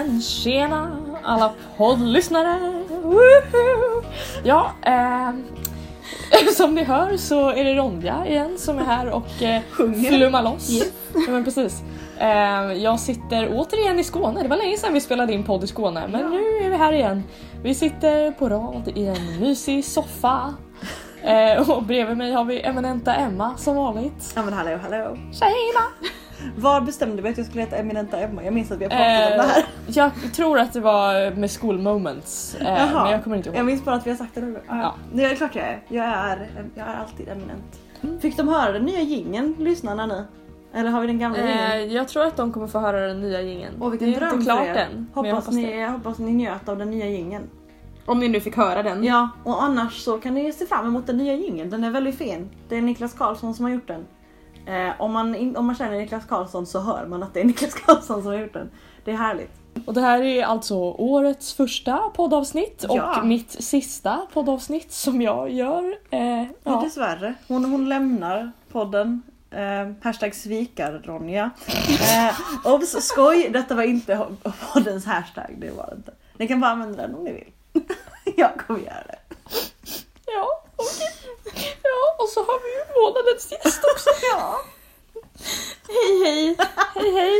Nämen tjena alla poddlyssnare! Woohoo! Ja, eh, som ni hör så är det Ronja igen som är här och eh, flummar loss. Yes. Ja, men precis. Eh, jag sitter återigen i Skåne, det var länge sedan vi spelade in podd i Skåne men Ja. nu är vi här igen. Vi sitter på rad i en mysig soffa eh, och bredvid mig har vi eminenta Emma som vanligt. Ja men hallå hallå. Tjena! Var bestämde vi att jag skulle heta Eminenta Emma? Jag minns att vi har pratat om det här. Eh, jag tror att det var med school moments eh, men jag kommer inte ihåg. Jag minns bara att vi har sagt det någon gång. Ja. Det är klart jag är. Jag är, jag är alltid eminent. Mm. Fick de höra den nya jingeln, lyssnarna nu? Eller har vi den gamla Eh, jag tror att de kommer få höra den nya jingeln. Åh det vilken är dröm inte för klart er. än. jag Hoppas, ni, det. hoppas ni njöt av den nya jingeln. Om ni nu fick höra den. Ja, och annars så kan ni se fram emot den nya jingeln. Den är väldigt fin. Det är Niklas Karlsson som har gjort den. Eh, om, man, in- om man känner Niklas Karlsson så hör man att det är Niklas Karlsson som har gjort den. Det är härligt. Och det här är alltså årets första poddavsnitt Ja. och mitt sista poddavsnitt som jag gör. Eh, Ja. ja. Dessvärre. Hon, hon lämnar podden. Eh, hashtag svikar-Ronja. Eh, obs, skoj! Detta var inte poddens hashtag. Det var inte. Ni kan bara använda den om ni vill. jag kommer göra det. Ja, okej. Ja, och så har vi ju månadens gäst också. Ja. Hej hej! Hej hej!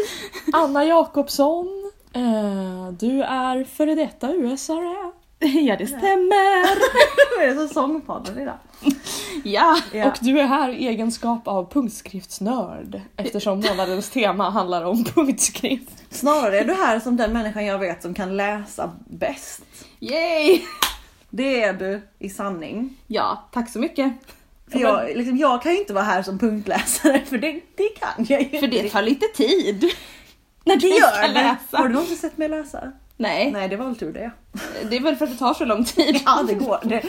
Anna Jakobsson. Eh, du är före detta USare. Ja, det stämmer. Är det som sångpodden idag. Ja. Ja. Och du är här i egenskap av punktskriftsnörd eftersom månadens tema handlar om punktskrift. Snarare är du här som den människan jag vet som kan läsa bäst. Yay! Det är du i sanning. Ja, tack så mycket. För jag, liksom, jag kan ju inte vara här som punktläsare för det, det kan jag ju För det tar lite tid. När Det du gör ska det. läsa. Har du någonsin sett mig läsa? Nej, Nej det var väl tur det. det är väl för att det tar så lång tid. Ja det går. Det,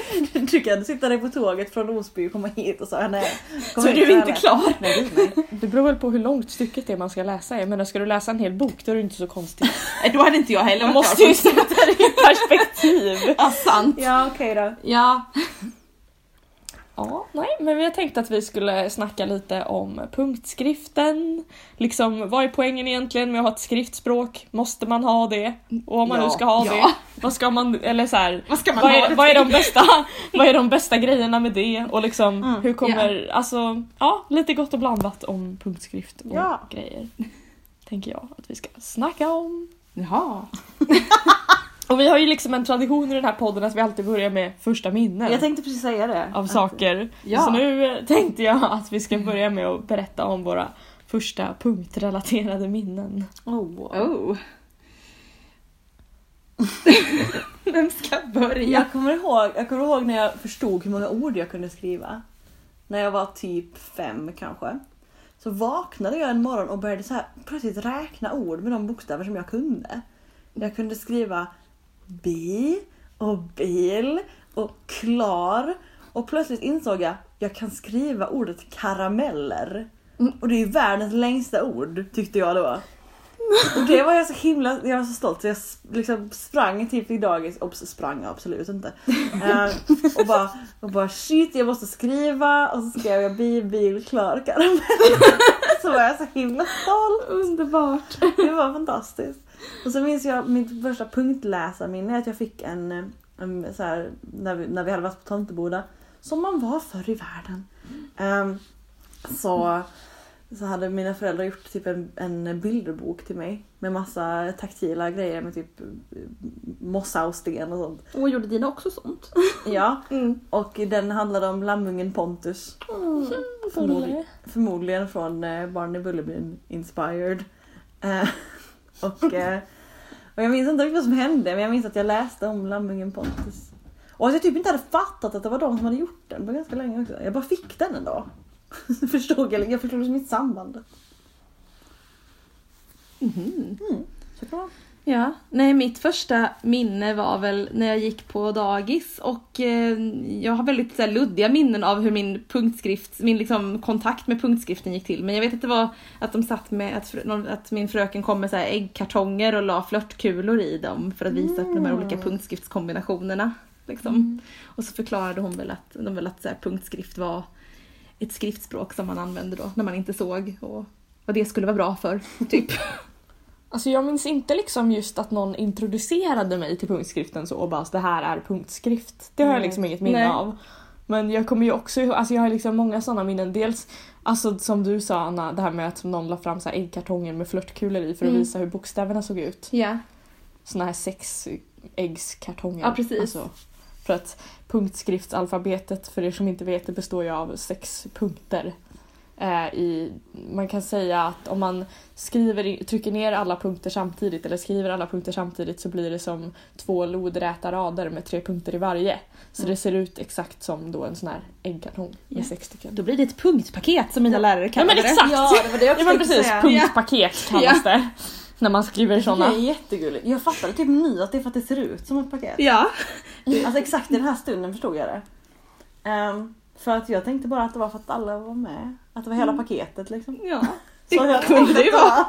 du kan sitta där på tåget från Osby och komma hit och säga nej. kom Så är hit, du inte klar. Nej, nej. Det beror väl på hur långt stycket är man ska läsa. Jag menar, ska du läsa en hel bok då är det inte så konstigt. Nej, Då hade inte jag heller varit måste ju sätta det i perspektiv. Ja, sant. Ja okej då. Ja. Ja, nej, men vi har tänkt att vi skulle snacka lite om punktskriften. Liksom, vad är poängen egentligen med att ha ett skriftspråk? Måste man ha det? Och om man Ja, nu ska ha ja. det, vad ska man, eller så här, Vad ska man vad är, vad är de bästa, vad är de bästa grejerna med det? Och liksom, Mm, hur kommer, alltså, ja, lite gott och blandat om punktskrift och Ja. grejer. Tänker jag att vi ska snacka om. Jaha. Och vi har ju liksom en tradition i den här podden att vi alltid börjar med första minnen. Jag tänkte precis säga det. av Att- saker. Ja. Så nu eh, tänkte jag att vi ska börja med att berätta om våra första punktrelaterade minnen. Oh. Oh. Vem ska börja? Jag kommer, ihåg, jag kommer ihåg när jag förstod hur många ord jag kunde skriva. När jag var typ fem kanske. Så vaknade jag en morgon och började så här plötsligt räkna ord med de bokstäver som jag kunde. Jag kunde skriva bi och bil och klar. Och plötsligt insåg jag jag kan skriva ordet karameller. Mm. Och det är ju världens längsta ord tyckte jag då. Och det var jag så himla, jag var så stolt så jag liksom sprang typ till dagis, obs sprang absolut inte. Eh, och, bara, och bara shit jag måste skriva och så skrev jag bi, bil, klar, karamell. Så var jag så himla stolt. Underbart. Det var fantastiskt. Och så minns jag mitt första punktläsarminne att jag fick en, eh, en så här, när, vi, när vi hade varit på Tomteboda, som man var förr i världen. Ehm, så, så hade mina föräldrar gjort typ en, en bilderbok till mig med massa taktila grejer med typ eh, mossa och sten och sånt. Och gjorde dina också sånt? Ja, Mm. och den handlade om lammungen Pontus. Förmodligen, förmodligen från eh, Barney Bullerbyn inspired. Och, eh, och jag minns inte riktigt vad som hände men jag minns att jag läste om lammungen Pontus. Och att jag typ inte hade fattat att det var de som hade gjort den på ganska länge också. Jag bara fick den en dag. förstod jag, jag förstod liksom inte sambandet. Mhm. Mm. Så kan vara. Ja, nej mitt första minne var väl när jag gick på dagis och eh, jag har väldigt så här, luddiga minnen av hur min punktskrift, min liksom, kontakt med punktskriften gick till. Men jag vet att det var att de satt med, att, att min fröken kom med så här, äggkartonger och la flörtkulor i dem för att visa på de här olika punktskriftskombinationerna. Liksom. Och så förklarade hon väl att, de väl att så här, punktskrift var ett skriftspråk som man använde då när man inte såg och vad det skulle vara bra för. Typ. Alltså jag minns inte liksom just att någon introducerade mig till punktskriften så och bara det här är punktskrift. Det har jag Nej. liksom inget minne Nej. av. Men jag kommer ju också ihåg, alltså jag har liksom många sådana minnen. Dels alltså som du sa Anna, det här med att någon la fram så här äggkartonger med flörtkulor i för att Mm. visa hur bokstäverna såg ut. Ja. Såna här sex äggskartonger. Ja, precis. Alltså, för att punktskriftsalfabetet, för er som inte vet, det består ju av sex punkter. Eh, i, man kan säga att om man skriver, trycker ner alla punkter samtidigt eller skriver alla punkter samtidigt så blir det som två lodräta rader med tre punkter i varje. Så Mm. det ser ut exakt som då en sån här äggkartong med Ja. sex stycken. Då blir det ett punktpaket som mina lärare Ja kallar men det. exakt! Ja, det var det jag Ja men precis, säga. punktpaket kallas det. När man skriver Det såna. är jättegulligt. Jag fattade typ nu att det är för att det ser ut som ett paket. Ja. Alltså exakt i den här stunden förstod jag det. Ehm, för att jag tänkte bara att det var för att alla var med. Att det var hela paketet liksom. Ja. Så jag kunde tänkte ju att det var.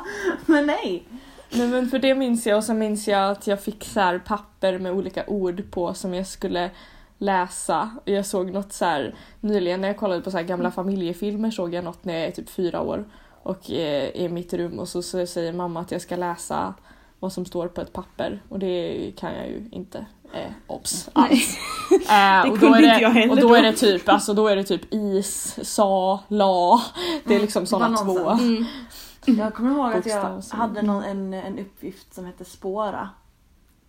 Men nej. Nej men för det minns jag och sen minns jag att jag fick så papper med olika ord på som jag skulle läsa. Jag såg något så här nyligen när jag kollade på så här gamla familjefilmer såg jag något när jag är typ fyra år och eh, i mitt rum och så, så säger mamma att jag ska läsa vad som står på ett papper och det kan jag ju inte. Eh, obs alls. Eh, Det och då är det, jag heller Och då då. är det typ, alltså då är det typ is, sa, la. Det är liksom sådana två. nonsens. Mm. Jag kommer ihåg att jag hade någon, en, en uppgift som hette spåra.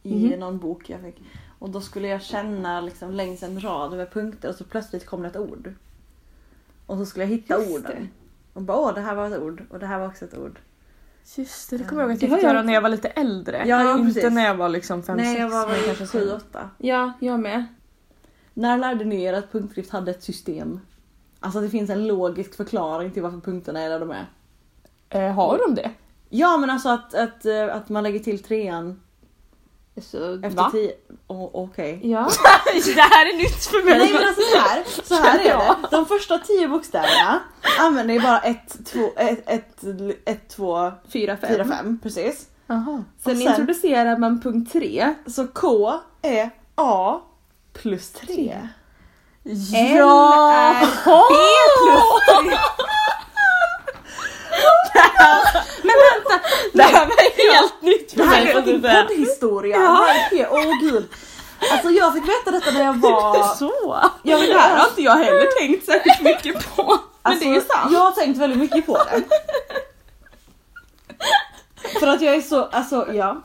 I Mhm. någon bok jag fick. Och då skulle jag känna liksom längs en rad med punkter och så plötsligt kom det ett ord. Och så skulle jag hitta Just orden. det. Och bara åh det här var ett ord och det här var också ett ord. Just det, det kommer jag ihåg att jag fick också. när jag var lite äldre. Ja, ja, inte precis. när jag var liksom 5 Nej jag var väl kanske 7 sen. 8 Ja, jag med. När lärde ni er att punktskrift hade ett system? Alltså det finns en logisk förklaring till varför punkterna är där de är. Eh, har de det? Ja men alltså att, att, eh, att man lägger till trean Så, efter Va? tio... Oh, Okej. ja. det här är nytt för mig! Nej men alltså så här, så här är det. De första tio bokstäverna använder ju bara ett, två, ett, ett, ett två, Fyra, fem. fyra, fem. Precis. Aha. Sen, sen- introducerar man punkt tre. Så K är A plus tre. Ja! är B plus tre. Men vänta! Det här var helt nytt för Det här mig. är säga. poddhistoria. Ja. Åh gud. Alltså jag fick veta detta när jag var... Så? Jag Det vill här har inte jag heller tänkt särskilt mycket på. Men det är ju sant. Alltså, Jag har tänkt väldigt mycket på det. För att jag är så, alltså ja.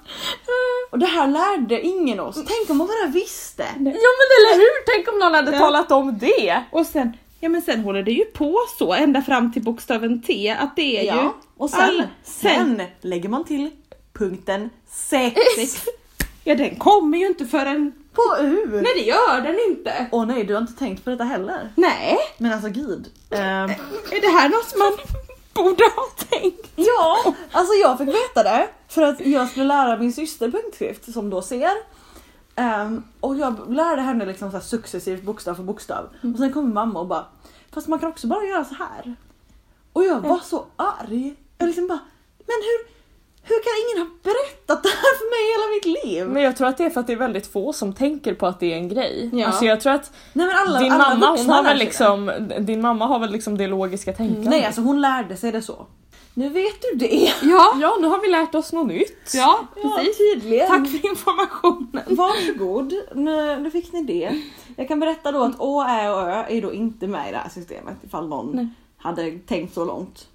Och det här lärde ingen oss. Tänk om man bara visste. Ja men eller hur! Tänk om någon hade Ja. talat om det! Och sen, ja men sen håller det ju på så ända fram till bokstaven T att det är ju Ja. Och sen, all- sen lägger man till punkten sex sex. Ja den kommer ju inte förrän... på U. Nej det gör den inte. Åh nej, du har inte tänkt på detta heller. Nej, Men alltså gud. Ehm, är det här något man borde ha tänkt? ja, alltså jag fick veta det för att jag skulle lära min syster punktskrift som då ser. Ehm, och jag lärde henne liksom så här successivt bokstav för bokstav. Och sen kommer mamma och bara Fast man kan också bara göra så här. Och jag var så arg. Jag liksom bara Men hur, hur kan ingen ha berättat det här för mig hela mitt liv? Men jag tror att det är för att det är väldigt få som tänker på att det är en grej. Ja. Alltså jag tror att Nej men alla, din alla mamma hon har väl liksom, din mamma har väl liksom det logiska tänkandet. Nej alltså hon lärde sig det så. Nu vet du det. Ja, Ja nu har vi lärt oss något nytt. ja Ja, precis. tydligen. Tack för informationen. Varsågod, nu, nu fick ni det. Jag kan berätta då att Å, Ä och Ö är då inte med i det här systemet ifall någon Nej. hade tänkt så långt.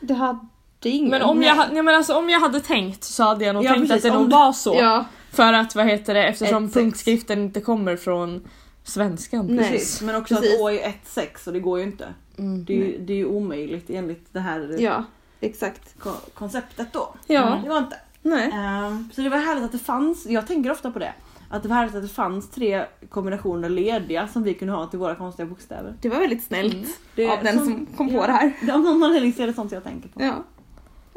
Det hade ingen. Men om Nej. jag, ja, men alltså, om jag hade tänkt så hade jag nog Ja, tänkt precis, att det nog var så. Ja, För att vad heter det eftersom Ett, sex. punktskriften inte kommer från svenskan. Nej. Precis. Men också Precis. att Å är 1-6 och det går ju inte. Mm. Det är ju, det är ju omöjligt enligt det här ja, exakt. ko- konceptet då. Ja, Det var inte. nej. Ehm, så det var härligt att det fanns, jag tänker ofta på det, att det var härligt att det fanns tre kombinationer lediga som vi kunde ha till våra konstiga bokstäver. Det var väldigt snällt Mm. Det, av den som kom på det här. Av någon anledning så är det sånt jag tänker på. Ja.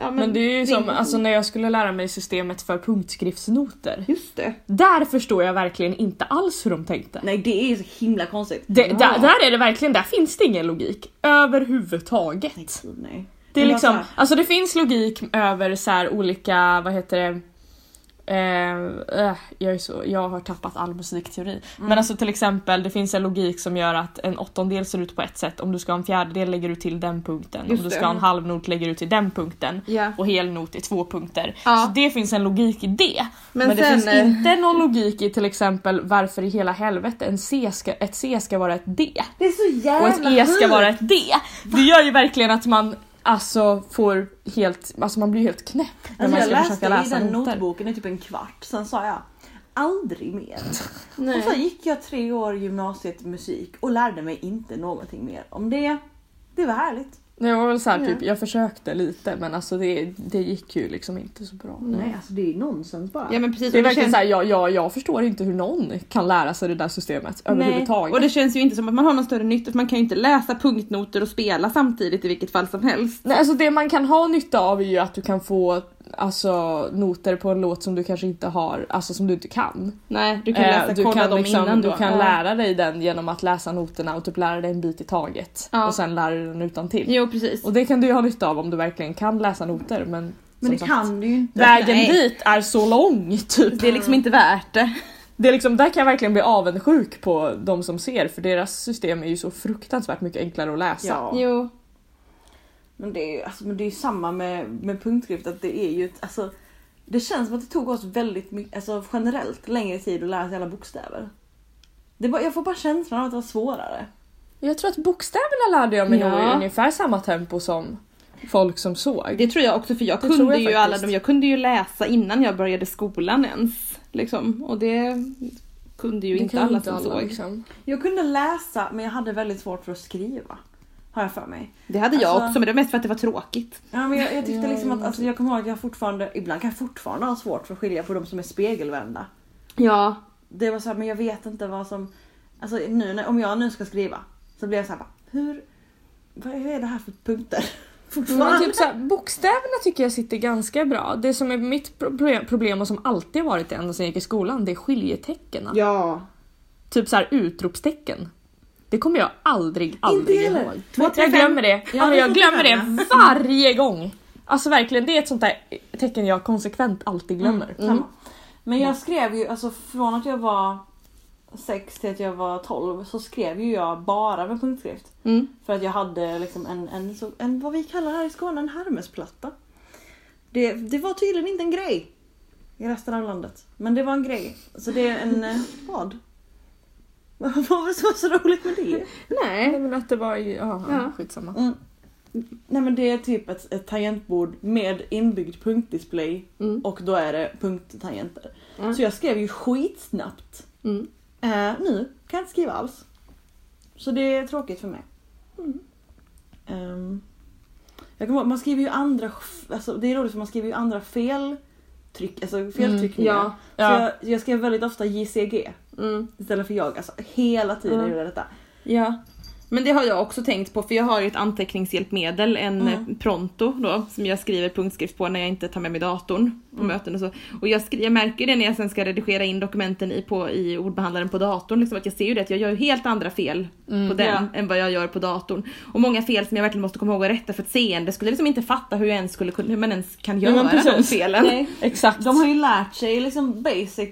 Ja Men det är ju som alltså, när jag skulle lära mig systemet för punktskriftsnoter. Just det. Där förstår jag verkligen inte alls hur de tänkte. Nej det är så himla konstigt. Det, Ja. där, där är det verkligen, där finns det ingen logik överhuvudtaget. Nej, nej. Det är Men liksom, alltså- alltså det finns logik över så här olika, vad heter det, Eh, eh, jag, så, jag har tappat all musikteori. Men alltså till exempel det finns en logik som gör att en åttondel ser ut på ett sätt. Om du ska ha en fjärdedel lägger du till den punkten. Just Om du ska ha en halvnot lägger du till den punkten. Ja. Och helnot i två punkter. Ja. Så det finns en logik i det. Men Men, det finns eh, inte någon logik i till exempel varför i hela helvete en C ska, ett C ska vara ett D. Det är så jävla Och ett E ska vara ett D. Det gör ju verkligen att man alltså får helt, alltså man blir helt knäpp när Alltså man jag ska läste försöka läsa i den noter. notboken i typ en kvart, sen sa jag aldrig mer. Och Nej. så gick jag tre år gymnasiet musik och lärde mig inte någonting mer om det. Det var härligt. Det var väl så här, Ja. typ, jag försökte lite men alltså det, det gick ju liksom inte så bra. Nej alltså det är nonsens bara. Ja men precis. Det är verkligen känns- såhär, jag, jag, jag förstår inte hur någon kan lära sig det där systemet överhuvudtaget. Och det känns ju inte som att man har någon större nytta för man kan ju inte läsa punktnoter och spela samtidigt i vilket fall som helst. Nej, alltså det man kan ha nytta av är ju att du kan få alltså, noter på en låt som du kanske inte har, alltså som du inte kan. Nej, du kan Eh, läsa, du kolla kan, dem liksom, innan du då. kan Ja. lära dig den genom att läsa noterna och typ lära dig en bit i taget. Ja. Och sen lära dig den utan till. Jo precis. Och det kan du ju ha nytta av om du verkligen kan läsa noter men, Men det sagt, kan du ju inte. Vägen Nej. dit är så lång typ. Det är liksom inte värt det. Det är liksom, där kan jag verkligen bli avundsjuk på de som ser för deras system är ju så fruktansvärt mycket enklare att läsa. Ja. Jo. Men det är ju alltså, men det är ju samma med, med punktskrift att det är ju ett, alltså det känns som att det tog oss väldigt mycket, alltså generellt längre tid att lära sig alla bokstäver. Det bara, jag får bara känslan av att det var svårare. Jag tror att bokstäverna lärde jag mig Ja. nog i ungefär samma tempo som folk som såg. Det tror jag också för jag Det kunde jag ju alla de, jag kunde ju läsa innan jag började skolan ens. Liksom. Och det kunde ju Det inte alla inte som alla, såg. liksom. Jag kunde läsa men jag hade väldigt svårt för att skriva. Har jag för mig. Det hade jag Alltså- också men det var mest för att det var tråkigt. Ja, men jag, jag tyckte liksom att, jag alltså, jag kommer ihåg att jag fortfarande, ibland kan jag fortfarande ha svårt för att skilja på de som är spegelvända. Ja. Det var så här, men jag vet inte vad som, alltså nu när, om jag nu ska skriva så blir jag så här, bara, hur, vad är det här för punkter? Men Fortfarande. typ såhär, bokstäverna tycker jag sitter ganska bra. Det som är mitt pro- problem och som alltid har varit det ända sedan jag gick i skolan, det är skiljetecken. Ja. Typ såhär utropstecken. Det kommer jag aldrig, aldrig heller. ihåg. Två, tre, Jag glömmer det. Ja, det jag glömmer det varje gång. Alltså verkligen, det är ett sånt där tecken jag konsekvent alltid glömmer. Mm, samma. Men jag skrev ju, alltså från att jag var 6 till att jag var 12 så skrev ju jag bara med punktskrift. Mm. För att jag hade liksom en, en, så, en vad vi kallar här i Skåne, en Hermesplatta. Det, det var tydligen inte en grej i resten av landet. Men det var en grej. Så det är en... eh, Vad? Vad var det som var så roligt med det? Nej Nej. men att det var ju, ja, Ja. skitsamma. Mm. Nej men det är typ ett, ett tangentbord med inbyggd punktdisplay Mm. och då är det punkttangenter. Mm. Så jag skrev ju skitsnabbt. Mm. Eh, nu kan jag inte skriva alls. Så det är tråkigt för mig. Mm. Ehm, jag ihåg, man skriver ju andra, alltså det är roligt för man skriver ju andra feltryck, alltså feltryckningar. Ja. Så Ja. jag, jag skrev väldigt ofta JCG Mm. istället för jag. Alltså hela tiden Mm. gjorde jag detta. Ja. Men det har jag också tänkt på för jag har ju ett anteckningshjälpmedel, en Mm. eh, Pronto då, som jag skriver punktskrift på när jag inte tar med mig datorn på Mm. möten och så. Och jag, skri- jag märker det när jag sen ska redigera in dokumenten i, på, i ordbehandlaren på datorn, liksom att jag ser ju det att jag gör helt andra fel Mm. på den Ja. än vad jag gör på datorn. Och många fel som jag verkligen måste komma ihåg att rätta för ett seende skulle liksom inte fatta hur, jag ens skulle, hur man ens kan Ja, göra de precis. felen. Nej. Exakt. De har ju lärt sig liksom basic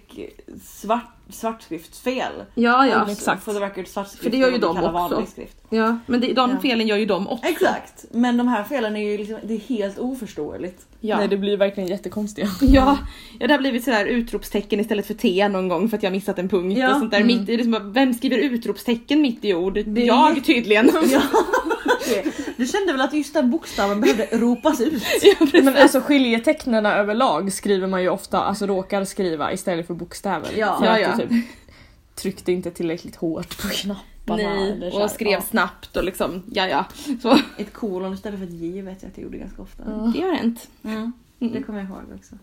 svart, svartskriftsfel. Ja, ja. Exakt. For the record svartskrift För det gör ju de också. skrift. ja. Men det, de Ja. felen gör ju de också. Exakt. Men de här felen är ju liksom, det är helt oförståeligt. Ja. Nej det blir verkligen jättekonstiga. Ja, ja, det har blivit sådär utropstecken istället för T någon gång för att jag missat en punkt Ja. och sånt där. Mm. Mitt, det är liksom, vem skriver utropstecken mitt i ord? Det är jag tydligen. Ja, det. Du kände väl att just den bokstaven behövde ropas ut? Men alltså skiljetecknen överlag skriver man ju ofta, alltså råkar skriva istället för bokstäver. Ja. för Ja, ja. typ tryckte inte tillräckligt hårt på knapparna. Nej, och skrev Ja. snabbt och liksom, ja ja. Så Ett kolon istället för ett J vet jag att jag gjorde ganska ofta. Ja. det har hänt. Mm. Det kommer jag ihåg också.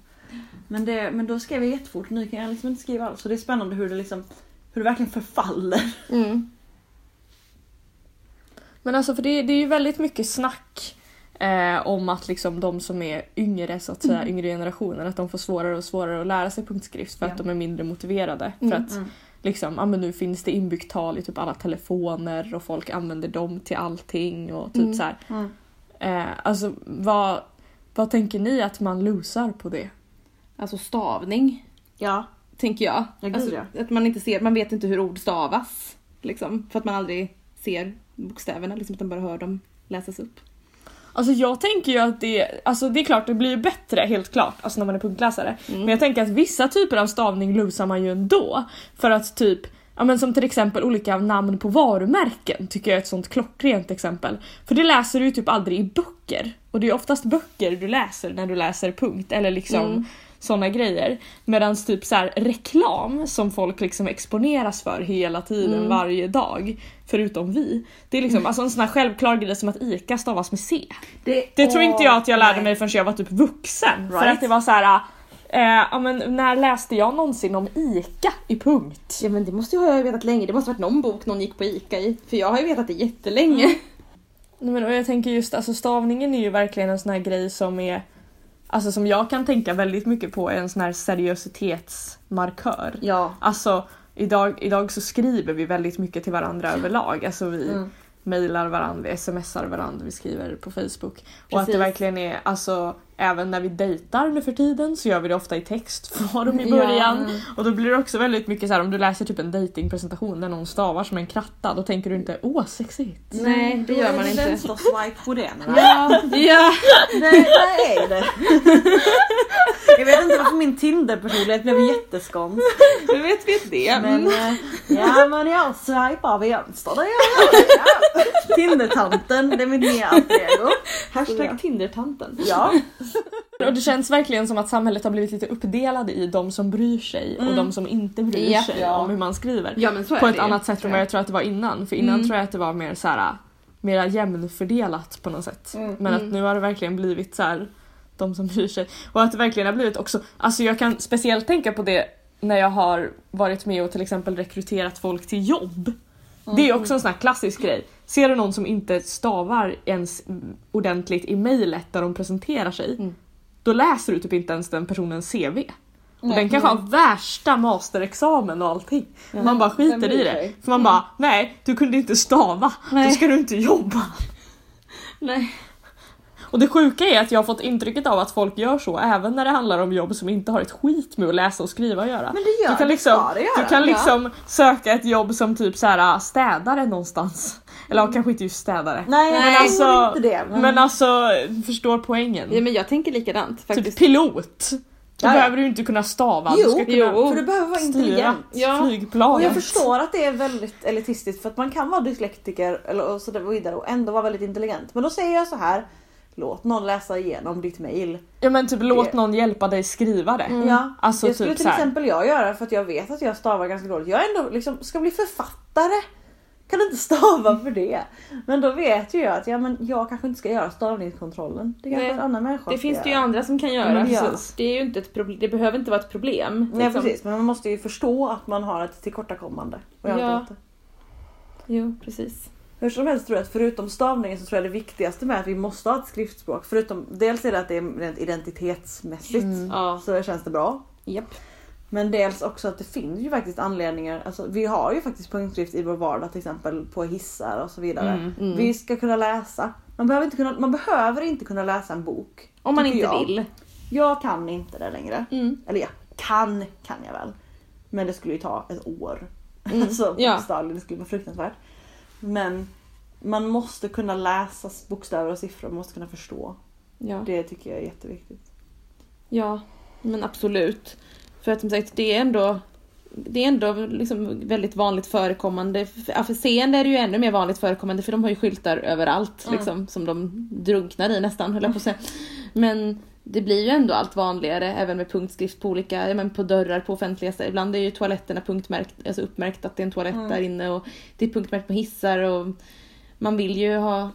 Men, det, men då skrev jag jättefort, nu kan jag liksom inte skriva alls. Så det är spännande hur det liksom hur det verkligen förfaller. Mm. Men alltså för det, det är ju väldigt mycket snack eh, om att liksom de som är yngre, så att säga, yngre generationen, att de får svårare och svårare att lära sig punktskrift för Ja. att de är mindre motiverade. För Mm. att liksom, ja men nu finns det inbyggt tal i typ alla telefoner och folk använder dem till allting och typ Mm. så här. Mm. Eh, alltså vad, vad tänker ni att man losar på det? alltså stavning, Ja. tänker jag. Ja, alltså. Att man inte ser, man vet inte hur ord stavas. Liksom, för att man aldrig ser bokstäverna, liksom, utan bara hör dem läsas upp. Alltså jag tänker ju att det, alltså det är klart det blir ju bättre helt klart, alltså när man är punktläsare. Men jag tänker att vissa typer av stavning lusar man ju ändå. För att typ, ja men som till exempel olika namn på varumärken tycker jag är ett sånt klockrent exempel. För det läser du ju typ aldrig i böcker. Och det är oftast böcker du läser när du läser punkt eller liksom Mm. Såna grejer. Medan typ så här reklam som folk liksom exponeras för hela tiden Mm. varje dag. Förutom vi. Det är liksom alltså en sån här självklar grej som att ICA stavas med C. Det tror inte jag att jag lärde nej. mig förrän jag var typ vuxen. För Right. att det var så här. Eh, ja, men när läste jag någonsin om ICA i punkt? Ja men det måste jag ha vetat länge, det måste ha varit någon bok någon gick på ICA i. För jag har ju vetat det jättelänge. Nej, men, och jag tänker just alltså stavningen är ju verkligen en sån här grej som är Alltså som jag kan tänka väldigt mycket på är en sån här seriositetsmarkör. Ja. Alltså idag, idag så skriver vi väldigt mycket till varandra överlag. Alltså vi Mm. mejlar varandra, vi smsar varandra, vi skriver på Facebook. Och att det Precis. verkligen är, alltså även när vi dejtar nu för tiden så gör vi det ofta i textform i Ja. början. Och då blir det också väldigt mycket så här om du läser typ en datingpresentation där någon stavar som en kratta, då tänker du inte åh sexigt. Nej, det Då gör är man det inte. vänster swipe på den. Ja, ja. Nej, vad är det? Jag vet inte varför min Tinder-personlighet blev jätteskånsk. Du vet, vet det. Men Mm. eh, ja men jag swipar vänster, det gör jag. Ja. Tindertanten, det är mitt nya alter. Hashtag Tindertanten. Ja. Och det känns verkligen som att samhället har blivit lite uppdelade i de som bryr sig och Mm. de som inte bryr Ja. sig Ja. om hur man skriver. Ja men så är på ett annat sätt än vad jag tror att det var innan. För innan Mm. tror jag att det var mer så här mera jämnfördelat på något sätt. Mm. Men att Mm. nu har det verkligen blivit så här de som bryr sig. Och att det verkligen har blivit också, alltså jag kan speciellt tänka på det när jag har varit med och till exempel rekryterat folk till jobb. Det är också en sån här klassisk grej. Ser du någon som inte stavar ens ordentligt i mejlet där de presenterar sig, Mm. då läser du typ inte ens den personens CV. Och Nej. den kanske har värsta masterexamen och allting. Ja. Man bara skiter i det. sig? För man bara, nej du kunde inte stava, då Nej. ska du inte jobba. Nej. Och det sjuka är att jag har fått intrycket av att folk gör så även när det handlar om jobb som inte har ett skit med att läsa och skriva att göra. Men det gör du kan liksom, det göra. du kan Ja. liksom söka ett jobb som typ så här städare någonstans. Eller ja, kanske inte just städare. Nej, Nej, men alltså- alltså, inte det. Men, Men alltså, förstår poängen. Ja, men jag tänker likadant typ faktiskt. pilot. Då behöver du inte kunna stava, du Jo, ska kunna jo. för du behöver vara intelligent. Ja. flygplanet. Och jag förstår att det är väldigt elitistiskt för att man kan vara dyslektiker eller och så vidare och ändå vara väldigt intelligent. Men då säger jag så här. Låt någon läsa igenom ditt mail. Ja men typ låt Det- någon hjälpa dig skriva det. Ja, Alltså det skulle typ till exempel jag göra för att jag vet att jag stavar ganska dåligt. Jag ändå liksom, ska bli författare. Kan inte stava för det. Men då vet ju jag att ja, men jag kanske inte ska göra stavningskontrollen. Det kanske Nej, en annan människa Det finns det ju andra som kan göra. Ja. Det, är ju inte ett problem, det behöver inte vara ett problem. Nej liksom. precis, men man måste ju förstå att man har ett tillkortakommande. Och jag Ja. inte. Jo, precis. Hur som helst tror jag att förutom stavningen så tror jag det viktigaste med att vi måste ha ett skriftspråk, förutom dels är det att det är rent identitetsmässigt Mm. Så känns det bra. Japp. Men dels också att det finns ju faktiskt anledningar, alltså vi har ju faktiskt punktskrift i vår vardag till exempel på hissar och så vidare. Mm. Mm. Vi ska kunna läsa. Man behöver, inte kunna, man behöver inte kunna läsa en bok. Om man inte jag. vill. Jag kan inte det längre. Mm. Eller ja, kan kan jag väl. Men det skulle ju ta ett år. Mm. Alltså Ja. det skulle vara fruktansvärt. Men man måste kunna läsa bokstäver och siffror, man måste kunna förstå. Ja. Det tycker jag är jätteviktigt. ja, men absolut. För att som sagt, det är ändå det är ändå liksom väldigt vanligt förekommande. Ja, för seende är det ju ännu mer vanligt förekommande för de har ju skyltar överallt Mm. liksom, som de drunknar i nästan, höll jag på att säga. Men det blir ju ändå allt vanligare även med punktskrift på olika, men på dörrar på offentliga ställen. Ibland är ju toaletterna punktmärkt, alltså uppmärkt att det är en toalett Mm. där inne och det är punktmärkt på hissar och man vill ju ha,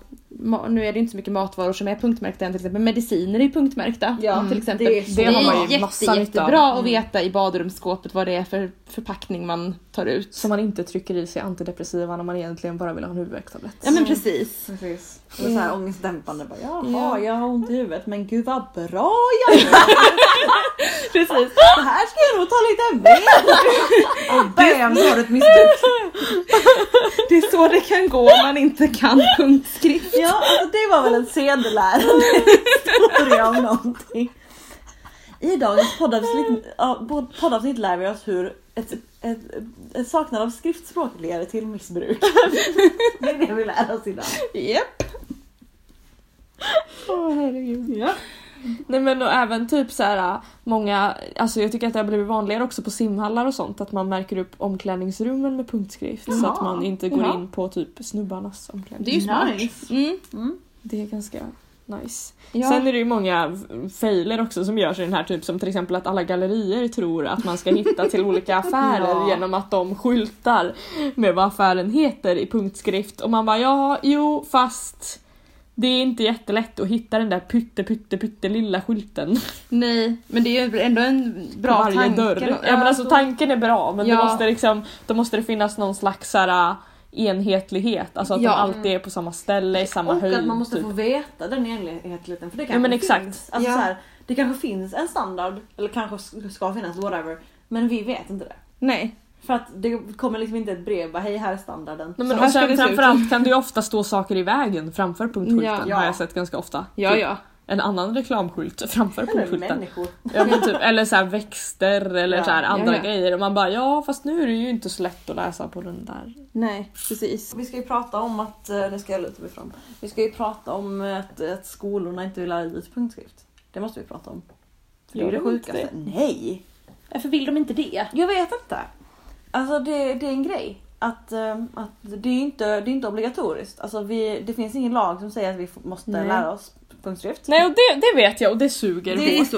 nu är det inte så mycket matvaror som är punktmärkta än till exempel, mediciner är punktmärkta Ja, till exempel. det är- Det, det är har jätte, massa jättebra att Mm. veta i badrumsskåpet vad det är för förpackning man tar ut. Så man inte trycker i sig antidepressiva när man egentligen bara vill ha en huvudvärkstablett. Ja men Mm. precis. Och så här ångestdämpande. Bara, Jaha, Ja. jag har ont i huvudet men gud vad bra jag mår. precis. Det här ska jag nog ta lite mer. Och bam så har du ett missbruk. Det är så det kan gå om man inte kan punktskrift. Ja, alltså det var väl en sedelärande historia om någonting. I dagens poddavsnitt, lär vi oss hur ett, ett, ett saknad av skriftspråk leder till missbruk. det är det vi lär oss idag. Japp. Åh oh, herregud. Ja. Nej men och även typ så här många, alltså jag tycker att det har blivit vanligare också på simhallar och sånt att man märker upp omklädningsrummen med punktskrift så Jaha. att man inte går Jaha. in på typ snubbarnas omklädningsrum. Det är ju smart. Nice. Mm. Mm. Det är ganska nice. Ja. Sen är det ju många failer också som görs i den här typ som till exempel att alla gallerier tror att man ska hitta till olika affärer Ja. genom att de skyltar med vad affären heter i punktskrift och man bara ja, jo fast det är inte jättelätt att hitta den där pytte pytte pytte lilla skylten Nej, men det är ju ändå en bra varje tanke. dörr. Ja men alltså tanken är bra men Ja. det måste liksom, då måste det finnas någon slags här, enhetlighet, alltså att Ja. de alltid är på samma ställe, i samma Och höjd. att man måste typ. få veta den enhetligheten för det kanske Ja, men finns. exakt. Alltså, Ja. så här, det kanske finns en standard, eller kanske ska finnas, whatever. Men vi vet inte det. Nej. För att det kommer liksom inte ett brev bara hej här är standarden. Nej, Så men här och sen framförallt kan det ju ofta stå saker i vägen framför punktskylten Ja. har jag sett ganska ofta. Ja, Typ ja. En annan reklamskylt framför Eller punktskylten. människor. Ja, men typ, eller så här växter eller Ja, så här andra ja, grejer och man bara ja fast nu är det ju inte så lätt att läsa på den där. Nej, precis. Vi ska ju prata om att, eh, nu ska jag luta mig fram. Vi ska ju prata om att, att skolorna inte vill lära ut punktskrift. Det måste vi prata om. För det är ju det sjukaste. Nej! Varför vill de inte det? Jag vet inte. Alltså det, det är en grej. Att, eh, att det, är inte, det är inte obligatoriskt. Alltså vi, det finns ingen lag som säger att vi måste Nej. lära oss punktskrift. Nej och det, det vet jag och det suger. det är så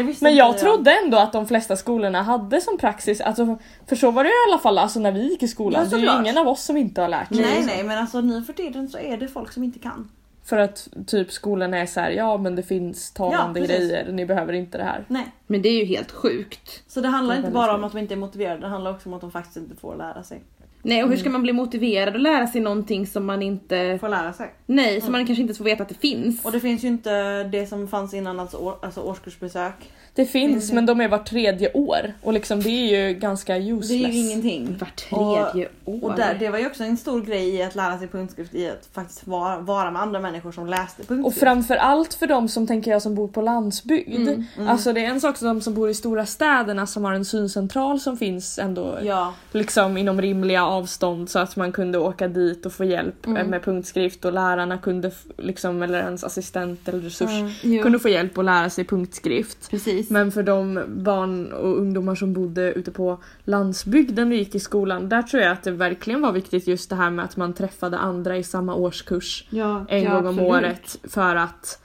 Men inte jag trodde ändå att de flesta skolorna hade som praxis, alltså, för så var det i alla fall alltså, när vi gick i skolan. Ja, det är ju ingen av oss som inte har lärt sig. Nej så. nej men alltså nu för tiden så är det folk som inte kan. För att typ skolorna är så här, ja men det finns talande Ja, grejer, ni behöver inte det här. Nej. Men det är ju helt sjukt. Så det handlar Det inte bara om sjukt. att de inte är motiverade, det handlar också om att de faktiskt inte får lära sig. Nej, och hur ska man bli motiverad att lära sig någonting som man inte... Får lära sig. Nej, som man kanske inte ens får veta att det finns. Och det finns ju inte det som fanns innan, alltså, år, alltså årskursbesök. Det finns det. men de är var tredje år och liksom det är ju ganska useless. Det är ju ingenting. Var tredje år. Och där, det var ju också en stor grej i att lära sig punktskrift i att faktiskt vara, vara med andra människor som läste Och punktskrift. framför allt för de som tänker jag som bor på landsbygd. Mm, Alltså det är en sak som de som bor i stora städerna som har en syncentral som finns ändå Ja, liksom inom rimliga avstånd så att man kunde åka dit och få hjälp Mm. eh, med punktskrift och lärarna kunde liksom eller ens assistent eller resurs Mm. Kunde få hjälp att lära sig punktskrift. precis. Men för de barn och ungdomar som bodde ute på landsbygden och gick i skolan, där tror jag att det verkligen var viktigt just det här med att man träffade andra i samma årskurs ja, en ja, gång om absolut. året för att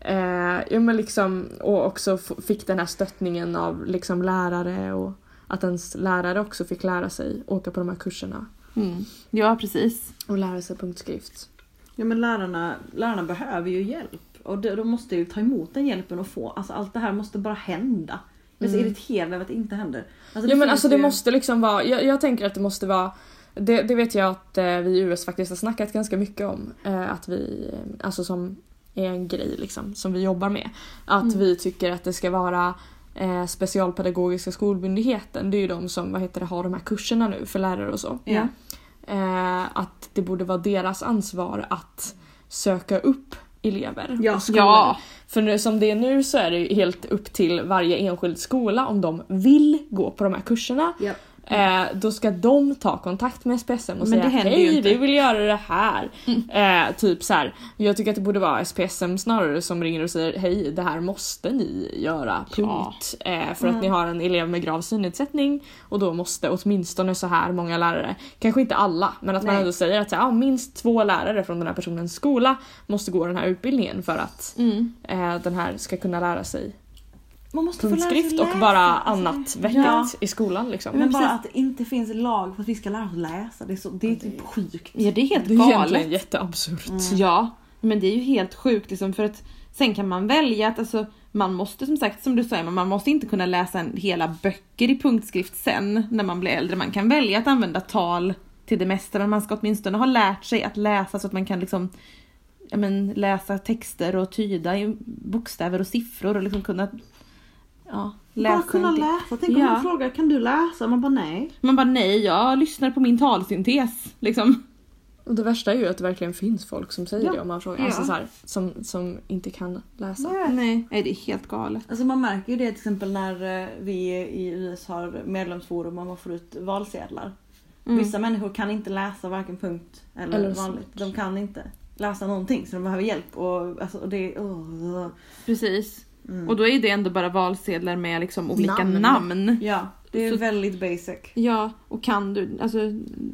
eh, ja, men liksom, och också fick den här stöttningen av liksom lärare och att ens lärare också fick lära sig åka på de här kurserna Mm. Ja, precis. och lära sig punktskrift. ja men lärarna, lärarna behöver ju hjälp. Och de, de måste ju ta emot den hjälpen och få, alltså allt det här måste bara hända. Jag är så Mm. irriterad över att det inte händer. Alltså, Ja det men alltså det ju- måste liksom vara, jag, jag tänker att det måste vara det, det vet jag att eh, vi i US faktiskt har snackat ganska mycket om. Eh, att vi, alltså som är en grej liksom, som vi jobbar med. Att Mm. vi tycker att det ska vara eh, Specialpedagogiska skolmyndigheten, det är ju de som vad heter det, har de här kurserna nu för lärare och så. Ja. Eh, att det borde vara deras ansvar att söka upp elever Ja. och skolor. Ja. För nu, som det är nu så är det ju helt upp till varje enskild skola om de vill gå på de här kurserna. Ja. Eh, då ska de ta kontakt med SPSM och Men säga hej inte." vi vill göra det här. Eh, typ så här. Jag tycker att det borde vara SPSM snarare som ringer och säger hej det här måste ni göra. Punkt. Eh, för att ni har en elev med grav synnedsättning och då måste åtminstone så här många lärare, kanske inte alla, men att man Nej. ändå säger att så här, ja, minst två lärare från den här personens skola måste gå den här utbildningen för att Mm. eh, den här ska kunna lära sig Man måste punktskrift och bara alltså. annat vettigt Ja. i skolan. Liksom. Men bara precis. att det inte finns lag för att vi ska lära oss läsa, det är, så, det är typ sjukt. Ja, det är helt Det är egentligen galet. jätteabsurt. Ja, men det är ju helt sjukt liksom för att sen kan man välja att alltså man måste som sagt som du säger, men man måste inte kunna läsa en, hela böcker i punktskrift sen när man blir äldre. Man kan välja att använda tal till det mesta men man ska åtminstone ha lärt sig att läsa så att man kan liksom men, läsa texter och tyda i bokstäver och siffror och liksom kunna ja, läsa. Bara kunna läsa. Tänk om Ja. man frågar kan du läsa? Man bara nej. Man bara nej, jag lyssnar på min talsyntes liksom. Och det värsta är ju att det verkligen finns folk som säger Ja. det om man frågar. Ja. Alltså så här, som, som inte kan läsa. Nej, nej det är helt galet. Alltså man märker ju det till exempel när eh, vi i US har medlemsforum och man får ut valsedlar. Mm. Vissa människor kan inte läsa varken punkt eller, Eller vanligt. De kan inte läsa någonting så de behöver hjälp. Och, alltså, och det, oh. Precis. Mm. Och då är det ändå bara valsedlar med liksom olika Namn. namn. Ja, det är Så- väldigt basic. Ja, och kan du, alltså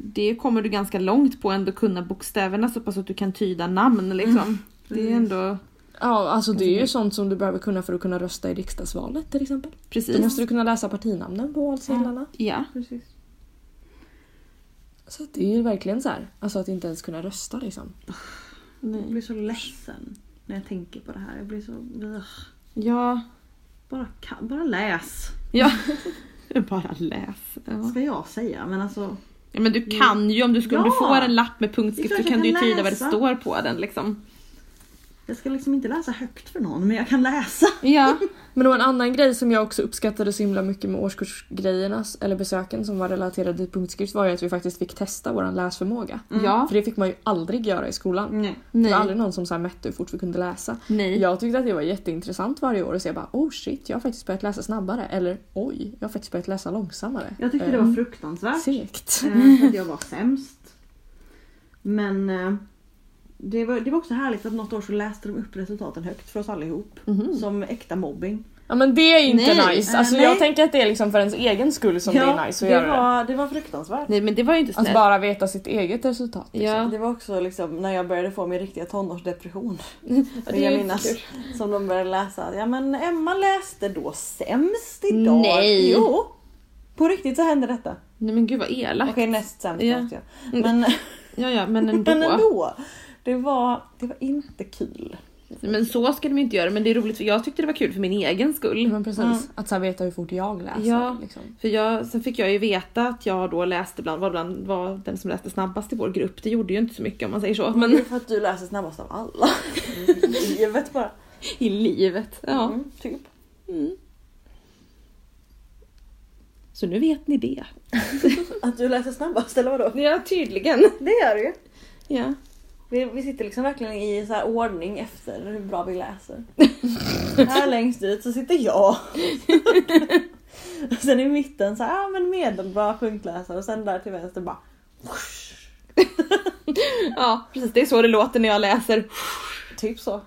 det kommer du ganska långt på ändå kunna bokstäverna så pass att du kan tyda namn liksom. Det är ändå, Ja, alltså det är ju sånt som du behöver kunna för att kunna rösta i riksdagsvalet till exempel. precis. Då måste du kunna läsa partinamnen på valsedlarna. Ja. Precis. Så det är ju verkligen så här, alltså att inte ens kunna rösta liksom. Jag Nej. blir så ledsen när jag tänker på det här. Jag blir så... Ja. Bara, bara läs. Ja. Bara läs. Ja. Ska jag säga. Men alltså. ja men du kan ju om du, du Ja. får en lapp med punktskrift så kan du ju tyda vad det läsa. står på den liksom. Jag ska liksom inte läsa högt för någon men jag kan läsa. Ja. Men en annan grej som jag också uppskattade så himla mycket med årskursgrejerna, eller besöken som var relaterade till punktskrift var ju att vi faktiskt fick testa vår läsförmåga. Ja. För det fick man ju aldrig göra i skolan. Nej. Det var Nej. aldrig någon som så här mätte hur fort vi kunde läsa. Nej. Jag tyckte att det var jätteintressant varje år att se bara oh shit, jag har faktiskt börjat läsa snabbare. Eller oj, jag har faktiskt börjat läsa långsammare. Jag tyckte det Eh, var fruktansvärt. Segt. Eh, att jag var sämst. Men eh, det var, det var också härligt att något år så läste de upp resultaten högt för oss allihop. Mhm. Som äkta mobbing. Ja men det är inte Nej, nice. eh, Alltså nej. jag tänker att det är liksom för ens egen skull som det är nice att det göra det. var, det var fruktansvärt. Nej men det var ju inte Att snällt. bara veta sitt eget resultat. Liksom. Ja. Det var också liksom när jag började få min riktiga tonårsdepression. Ja, Vill jag ju minnas. Som de började läsa. Ja men Emma läste då sämst idag. Nej. Jo. På riktigt så hände detta. Nej men gud vad elakt. Okej näst sämst Ja. jag. Men, Ja ja men ändå. men ändå. Det var, det var inte kul. Men så ska de ju inte göra men det är roligt för jag tyckte det var kul för min egen skull. Men precis, Mm. att så veta hur fort jag läser. Ja. Liksom. För jag, sen fick jag ju veta att jag då läste bland, var, bland, var den som läste snabbast i vår grupp. Det gjorde ju inte så mycket om man säger så. Men det är för att du läser snabbast av alla. I livet bara. i livet. Ja. Mm, typ. Mm. Så nu vet ni det. Att du läser snabbast eller vadå? Ja tydligen. Det gör du ju. Ja. Vi, vi sitter liksom verkligen i så här ordning efter hur bra vi läser. här längst ut så sitter jag. och sen i mitten så här, ja men medelbra punktläsare och sen där till vänster bara ja precis det är så det låter när jag läser. typ så.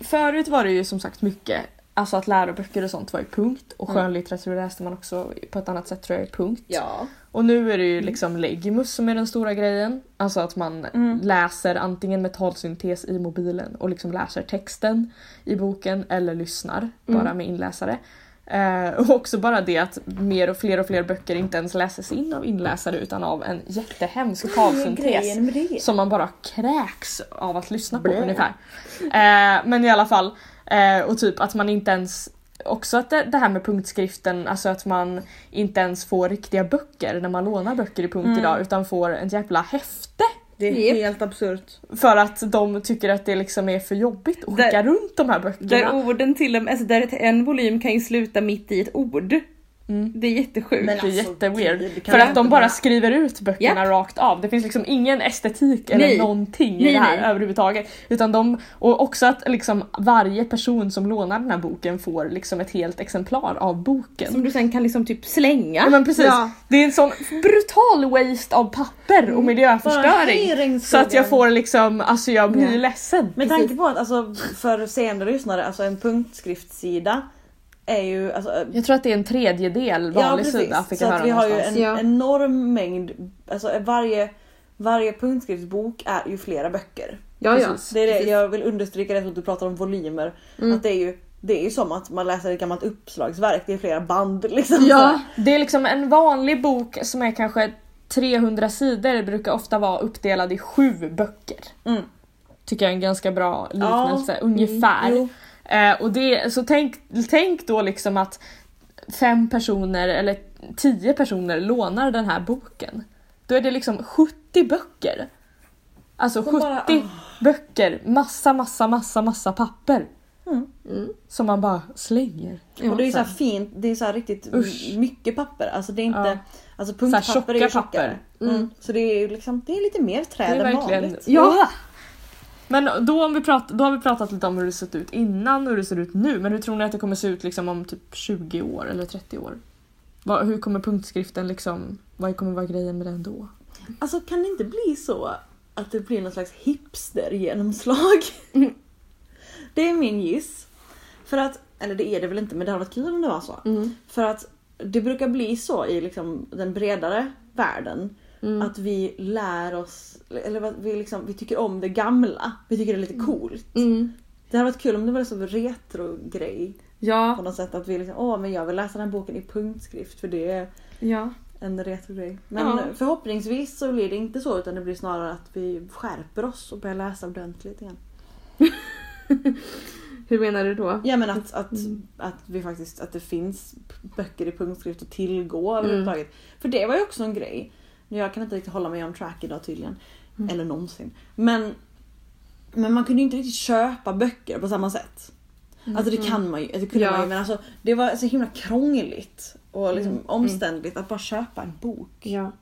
Förut var det ju som sagt mycket, alltså att läroböcker och sånt var i punkt och Mm. skönlitteratur läste man också på ett annat sätt tror jag i punkt. Ja. Och nu är det ju liksom Legimus som är den stora grejen. Alltså att man Mm. läser antingen med talsyntes i mobilen och liksom läser texten i boken eller lyssnar bara Mm. med inläsare. Eh, och också bara det att mer och fler och fler böcker inte ens läses in av inläsare utan av en jättehemsk talsyntes. Som man bara kräks av att lyssna på Blä. ungefär. Eh, men i alla fall, eh, och typ att man inte ens Också att det, det här med punktskriften, alltså att man inte ens får riktiga böcker när man lånar böcker i punkt Mm. idag utan får en jävla häfte. Det är Japp. helt absurt. För att de tycker att det liksom är för jobbigt att skicka runt de här böckerna. Där orden till och med, alltså där ett- en volym kan ju sluta mitt i ett ord. Mm. Det är jättesjukt. Men Det är alltså, jätteweird. För att de bara skriver ut böckerna rakt av. Det finns liksom ingen estetik eller Nej. någonting i Nej, det här nej. överhuvudtaget. Utan de, och också att liksom varje person som lånar den här boken får liksom ett helt exemplar av boken. Som du sen kan liksom typ slänga. Ja men precis. Ja. Det är en sån brutal waste av papper och Bara, miljöförstöring. Så att jag får liksom, alltså jag blir Ja. ledsen. Med tanke på att alltså, för seende lyssnare, alltså en punktskriftssida är ju alltså, Jag tror att det är en tredjedel vanlig sida fick Så att vi har ju någonstans. en Ja. enorm mängd, alltså varje, varje punktskriftsbok är ju flera böcker. Ja, ja. Det är det, jag vill understryka det som du pratar om volymer. Mm. Att det är ju det är ju som att man läser ett gammalt uppslagsverk, det är flera band liksom. Ja, det är liksom en vanlig bok som är kanske 300 sidor brukar ofta vara uppdelad i sju böcker. Mm. Tycker jag är en ganska bra liknelse, Ja, ungefär. Jo. Eh, och det, så tänk, tänk då liksom att fem personer eller tio personer lånar den här boken. Då är det liksom 70 böcker. Alltså De 70 bara, ah. böcker, massa massa massa massa papper. Mm. Mm. som man bara slänger. Och det är så här fint, det är så här riktigt Usch. mycket papper. Alltså det är inte, Ja. alltså Så här punktpapper är ju tjocka tjockare. papper. Mm. Så det är ju liksom, det är lite mer träd än vanligt. Ja! Men då, om vi prat, då har vi pratat lite om hur det sett ut innan och hur det ser ut nu. Men hur tror ni att det kommer se ut liksom om typ 20 år eller 30 år? Vad, hur kommer punktskriften liksom... Vad kommer vara grejen med den då? Alltså kan det inte bli så att det blir någon slags hipster-genomslag? det är min giss. För att, eller det är det väl inte men det hade varit kul om det var så. Mm. För att det brukar bli så i liksom den bredare världen. Mm. Att vi lär oss, eller vi, liksom, vi tycker om det gamla. Vi tycker det är lite coolt. Mm. Det hade varit kul om det var en sån retro-grej. På Ja, något sätt att vi liksom, åh men jag vill läsa den här boken i punktskrift för det är ja. en retro-grej. Men Ja. förhoppningsvis så blir det inte så utan det blir snarare att vi skärper oss och börjar läsa ordentligt igen. Hur menar du då? Ja men att, att, Mm. att vi faktiskt, att det finns böcker i punktskrift att tillgå Mm. överhuvudtaget. För det var ju också en grej. Jag kan inte riktigt hålla mig on track idag tydligen. Mm. Eller någonsin. Men, men man kunde ju inte riktigt köpa böcker på samma sätt. Alltså det kan man ju, det kunde Mm. Ja. man ju men alltså det var så himla krångligt och liksom Mm. omständligt att bara köpa en bok. Ja.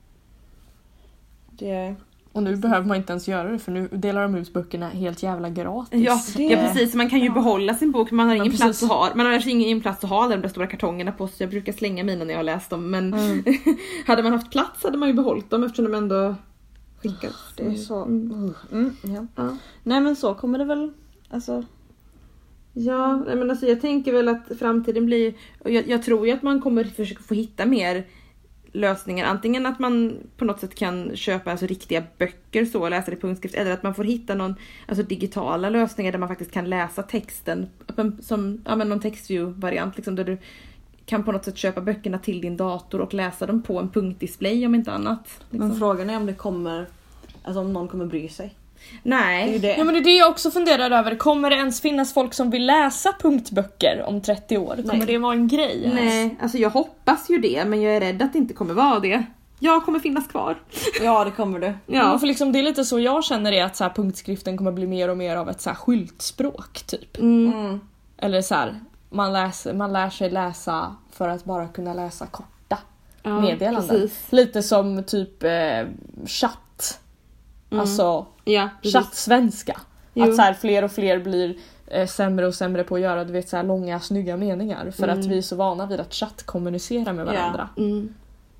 Det, Och nu behöver man inte ens göra det för nu delar de ut böckerna helt jävla gratis. Ja, Det- ja precis, man kan ju ja. behålla sin bok man har ingen precis. plats att ha. Man har alltså ingen plats att ha de där stora kartongerna på så jag brukar slänga mina när jag har läst dem men Mm. hade man haft plats hade man ju behållit dem eftersom de ändå skickas. det är så... Mm. Mm, ja. Ja. Nej men så kommer det väl. Alltså, Ja, men alltså jag tänker väl att framtiden blir... Jag, jag tror ju att man kommer försöka få hitta mer lösningar. Antingen att man på något sätt kan köpa alltså, riktiga böcker så och läsa det i punktskrift eller att man får hitta någon alltså, digitala lösningar där man faktiskt kan läsa texten som ja, men någon textview-variant liksom, där du kan på något sätt köpa böckerna till din dator och läsa dem på en punktdisplay om inte annat. Liksom. Men frågan är om det kommer, alltså om någon kommer bry sig. Det är Nej. det. Ja men det är det jag också funderar över. Kommer det ens finnas folk som vill läsa punktböcker om 30 år? Kommer Nej. det vara en grej? ens? Nej, alltså jag hoppas ju det men jag är rädd att det inte kommer vara det. Jag kommer finnas kvar. Ja det kommer det. Ja. För liksom, det är lite så jag känner är att så här, punktskriften kommer bli mer och mer av ett så här, skyltspråk typ. Mm. Mm. Eller så här, man, läser, man lär sig läsa för att bara kunna läsa korta Ja, meddelanden. Precis. Lite som typ eh, chatt. Mm. Alltså Ja, chattsvenska. Att så här, fler och fler blir eh, sämre och sämre på att göra du vet, så här, långa snygga meningar. För Mm. att vi är så vana vid att chattkommunicera med Ja. varandra. Mm.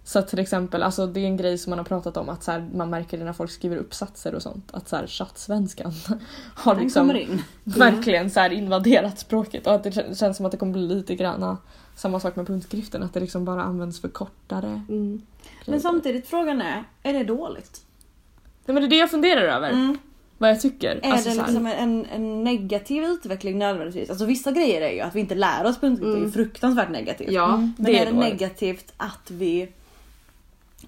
Så till exempel, alltså det är en grej som man har pratat om att så här, man märker det när folk skriver uppsatser och sånt. Att så här, chattsvenskan har Den liksom in. verkligen så här invaderat språket. Och att det kän- känns som att det kommer bli lite granna samma sak med punktskriften. Att det liksom bara används för kortare Mm. Men samtidigt frågan är, är det dåligt? Nej, men det är det jag funderar över. Mm. Vad jag tycker. Är Alltså, det liksom en, en negativ utveckling nödvändigtvis? Alltså vissa grejer är ju att vi inte lär oss punktskrift, det är ju Mm. fruktansvärt negativt. Ja, Men det är är det dåligt. negativt att vi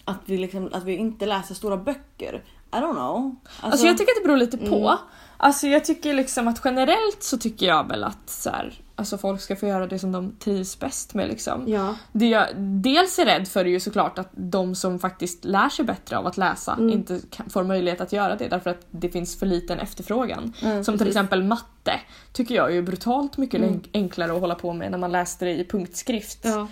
att vi, liksom, att vi inte läser stora böcker? I don't know. Alltså, jag tycker att det beror lite på. Mm. Alltså jag tycker liksom att generellt så tycker jag väl att så här, alltså folk ska få göra det som de trivs bäst med liksom. Ja. Det jag dels är rädd för är ju såklart att de som faktiskt lär sig bättre av att läsa Mm. inte kan, får möjlighet att göra det därför att det finns för liten efterfrågan. Mm, som till precis. exempel matte tycker jag är ju brutalt mycket Mm. enk- enklare att hålla på med när man läste det i punktskrift. Ja.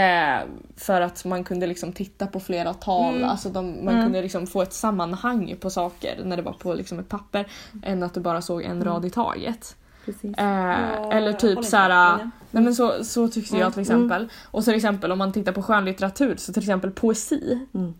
Eh, för att man kunde liksom titta på flera tal, Mm. alltså de, man Mm. kunde liksom få ett sammanhang på saker när det var på liksom ett papper än att du bara såg en Mm. rad i taget. Precis. Eh, Ja, eller typ så här, nej men så, så tyckte jag Mm. till exempel. Och till exempel om man tittar på skönlitteratur så till exempel poesi. Mm.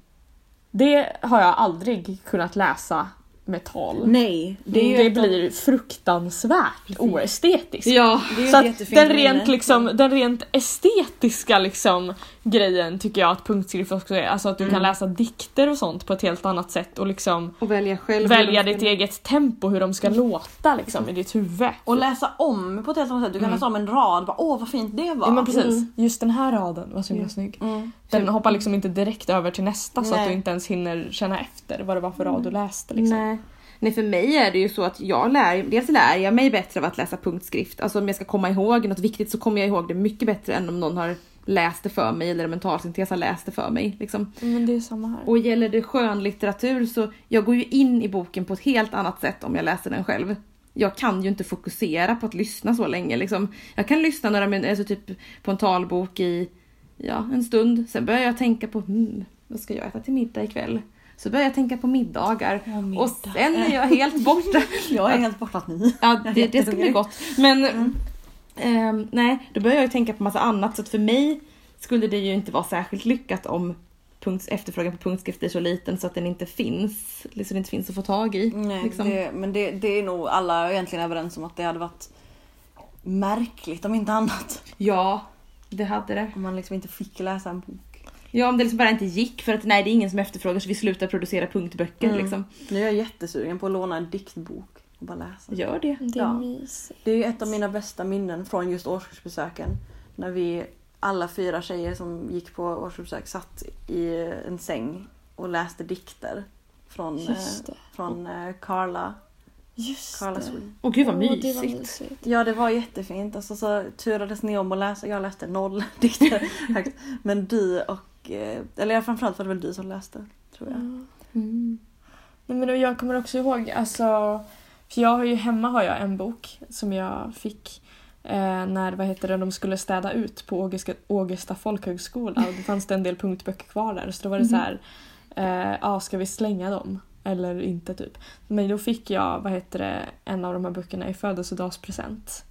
Det har jag aldrig kunnat läsa med tal. Nej, det det ett blir fruktansvärt oestetiskt. Ja. det är ju Så att jättefint den minne. rent, liksom, den rent estetiska liksom, grejen tycker jag att punktskrift också är. Alltså att du kan Mm. läsa dikter och sånt på ett helt annat sätt och liksom Och välja själv. välja ditt ska- eget tempo, hur de ska låta liksom, i ditt huvud. Och läsa om på ett helt annat sätt. Du kan Mm. läsa om en rad, bara, åh vad fint det var. Ja men precis, Mm. just den här raden var så himla Ja. snygg. Mm. Den hoppar liksom inte direkt över till nästa så att Nej. du inte ens hinner känna efter vad det var för rad du läste. Liksom. Nej. Nej för mig är det ju så att jag lär, dels lär jag mig bättre av att läsa punktskrift. Alltså om jag ska komma ihåg något viktigt så kommer jag ihåg det mycket bättre än om någon har läst det för mig eller en mentalsyntes har läst det för mig. Liksom. Men det är samma här. Och gäller det skönlitteratur så jag går ju in i boken på ett helt annat sätt om jag läser den själv. jag kan ju inte fokusera på att lyssna så länge. Liksom. Jag kan lyssna några minuter, alltså typ på en talbok i ja, en stund. Sen börjar jag tänka på hmm, vad ska jag äta till middag ikväll? Så börjar jag tänka på middagar Ja, middag. och sen är jag helt borta. Jag är helt borta nu. Ja, det, det ska bli gott. Men Mm. ehm, nej, då börjar jag tänka på massa annat. Så att för mig skulle det ju inte vara särskilt lyckat om efterfrågan på punktskrift är så liten så att den inte finns. Det inte finns att få tag i. Nej, liksom. det, men det, det är nog alla egentligen överens om att det hade varit märkligt om inte annat. Ja, det hade det. Om man liksom inte fick läsa en bok. Ja, om det liksom bara inte gick för att nej, det är ingen som efterfrågar så vi slutar producera punktböcker Mm. liksom. Nu är jag jättesugen på att låna en diktbok och bara läsa. Gör det. Det är Ja. mysigt. Det är ju ett av mina bästa minnen från just årskursbesöken. När vi alla fyra tjejer som gick på årskursbesök satt i en säng och läste dikter. Från, eh, Just det. från eh, Carla, Just Carla det. Sweet. Åh gud vad mysigt. det var mysigt. Ja det var jättefint. Alltså, så turades ni om att läsa. Jag läste noll dikter. Men du och, eller framförallt var det väl du som läste. Tror jag. Ja. Mm. Nej, men jag kommer också ihåg, alltså, för jag har ju hemma har jag en bok som jag fick eh, när vad heter det, de skulle städa ut på Ågesta, folkhögskola och det fanns det en del punktböcker kvar där så då var det så här, eh, ja ska vi slänga dem eller inte typ. Men då fick jag vad heter det, en av de här böckerna i födelsedagspresent.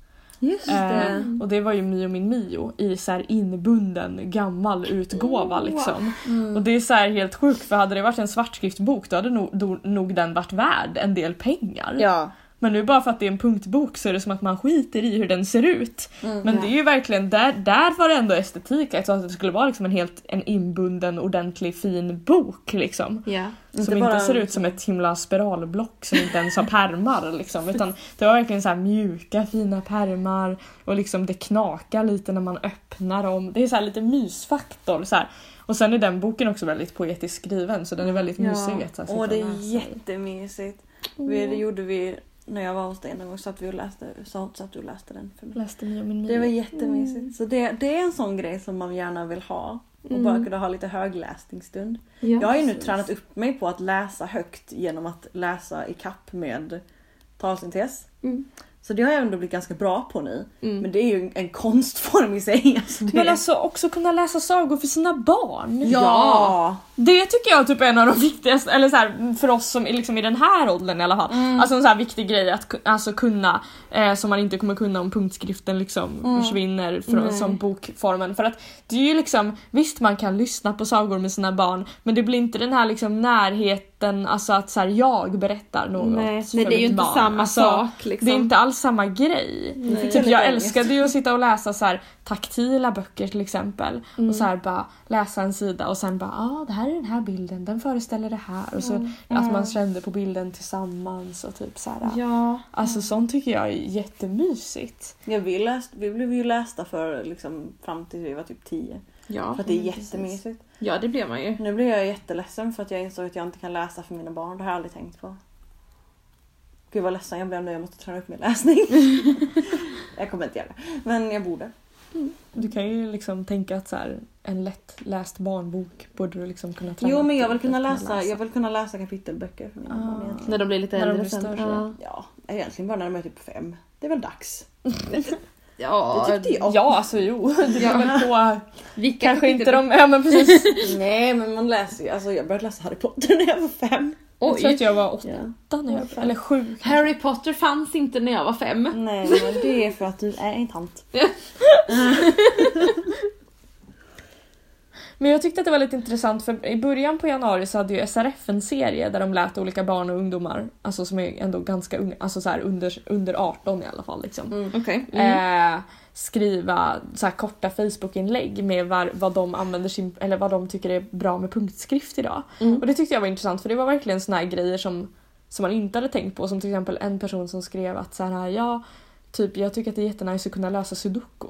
Just Eh, och det var ju Mio min Mio i så här inbunden gammal utgåva Oh. liksom. Mm. Och det är så helt sjukt för hade det varit en svartskriftbok då hade nog, nog den varit värd en del pengar. Ja. Men nu bara för att det är en punktbok så är det som att man skiter i hur den ser ut. Mm. Men Ja. det är ju verkligen, där, där var det ändå estetik, alltså att det skulle vara liksom en helt en inbunden ordentlig fin bok liksom. Ja. Inte som bara inte ser ut som ett himla spiralblock som inte ens har pärmar liksom. Utan det var verkligen så mjuka fina pärmar och liksom det knakar lite när man öppnar dem. Det är så här lite mysfaktor så här. Och sen är den boken också väldigt poetiskt skriven så den är väldigt Ja. mysig Åh det är jättemysigt. Vi, det gjorde vi när jag var hos dig någon gång. Satt vi och läste, så, satt du läste den för mig. Läste Mio min Det var jättemysigt. Så det, det är en sån grej som man gärna vill ha. Och Mm. bara kunna ha lite högläsningsstund. Ja. Jag har ju nu tränat upp mig på att läsa högt genom att läsa i kapp med talsyntes. Mm. Så det har jag ändå blivit ganska bra på nu. Mm. Men det är ju en konstform i sig. Alltså det... Men alltså också kunna läsa sagor för sina barn. ja! Det tycker jag typ är en av de viktigaste, eller så här, för oss som är liksom i den här åldern i alla fall. Mm. Alltså en så här viktig grej att alltså kunna, eh, som man inte kommer kunna om punktskriften liksom Mm. försvinner från, Nej. som bokformen. För att det är ju liksom, visst man kan lyssna på sagor med sina barn men det blir inte den här liksom närheten, alltså att så här, jag berättar något Nej, nej, det är ju inte barn. samma Alltså, sak liksom. Det är inte alls samma grej. Nej. Typ, jag älskade ju att sitta och läsa så här, taktila böcker till exempel. Mm. Och så här bara läsa en sida och sen bara ah, det här är den här bilden, den föreställer det här. Och så Mm. att man kände på bilden tillsammans och typ så här. Ja. Alltså sånt tycker jag är jättemysigt. Ja, vi, läst, vi blev ju lästa för liksom, fram till vi var typ 10. Ja. För att det är Mm, precis. jättemysigt. ja, det blev man ju. Nu blir jag jätteledsen för att jag insåg att jag inte kan läsa för mina barn. Det har jag aldrig tänkt på. Gud vad ledsen jag blev nu. Jag måste träna upp min läsning. jag kommer inte göra det. Men jag borde. Du kan ju liksom tänka att så här, en lättläst barnbok borde du liksom kunna träna Jo men jag vill kunna att läsa, jag vill kunna läsa kapitelböcker för mina Ah. barn egentligen. När de blir lite När de äldre blir sen. större. Ja. Ja, egentligen bara när de är typ fem. Det är väl dags. Ja, Det tyckte jag. Ja alltså jo, det Ja. väl på. Vilka Kanske inte de, ja men precis. Nej men man läser ju, alltså jag började läsa Harry Potter när jag var fem. Jag tror Oj. att jag var åtta Ja. när jag, eller sju. kanske. Harry Potter fanns inte när jag var fem. Nej men det är för att du är en tant. Men jag tyckte att det var lite intressant för i början på januari så hade ju SRF en serie där de lät olika barn och ungdomar, alltså som är ändå ganska unga, alltså så här under, under 18 i alla fall liksom. Mm. Okej. Eh, skriva så här korta Facebook-inlägg med var, vad de använder sin, eller vad de tycker är bra med punktskrift idag. Mm. Och det tyckte jag var intressant för det var verkligen såna här grejer som, som man inte hade tänkt på. Som till exempel en person som skrev att så här, ja, typ jag tycker att det är jättenice att kunna lösa sudoku.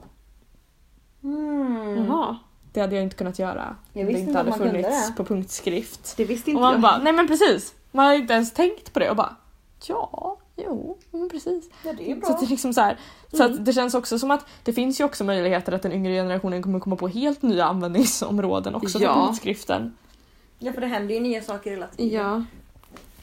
Mm. Jaha. Det hade jag inte kunnat göra Jag om det inte hade man funnits på punktskrift. Det visste Och inte man jag. bara, nej men precis. Man har inte ens tänkt på det och bara, ja, jo, men precis. Ja det är Så, att det, är liksom så, här, så Mm. det känns också som att det finns ju också möjligheter att den yngre generationen kommer komma på helt nya användningsområden också Ja. för punktskriften. Ja för det händer ju nya saker hela tiden. Ja.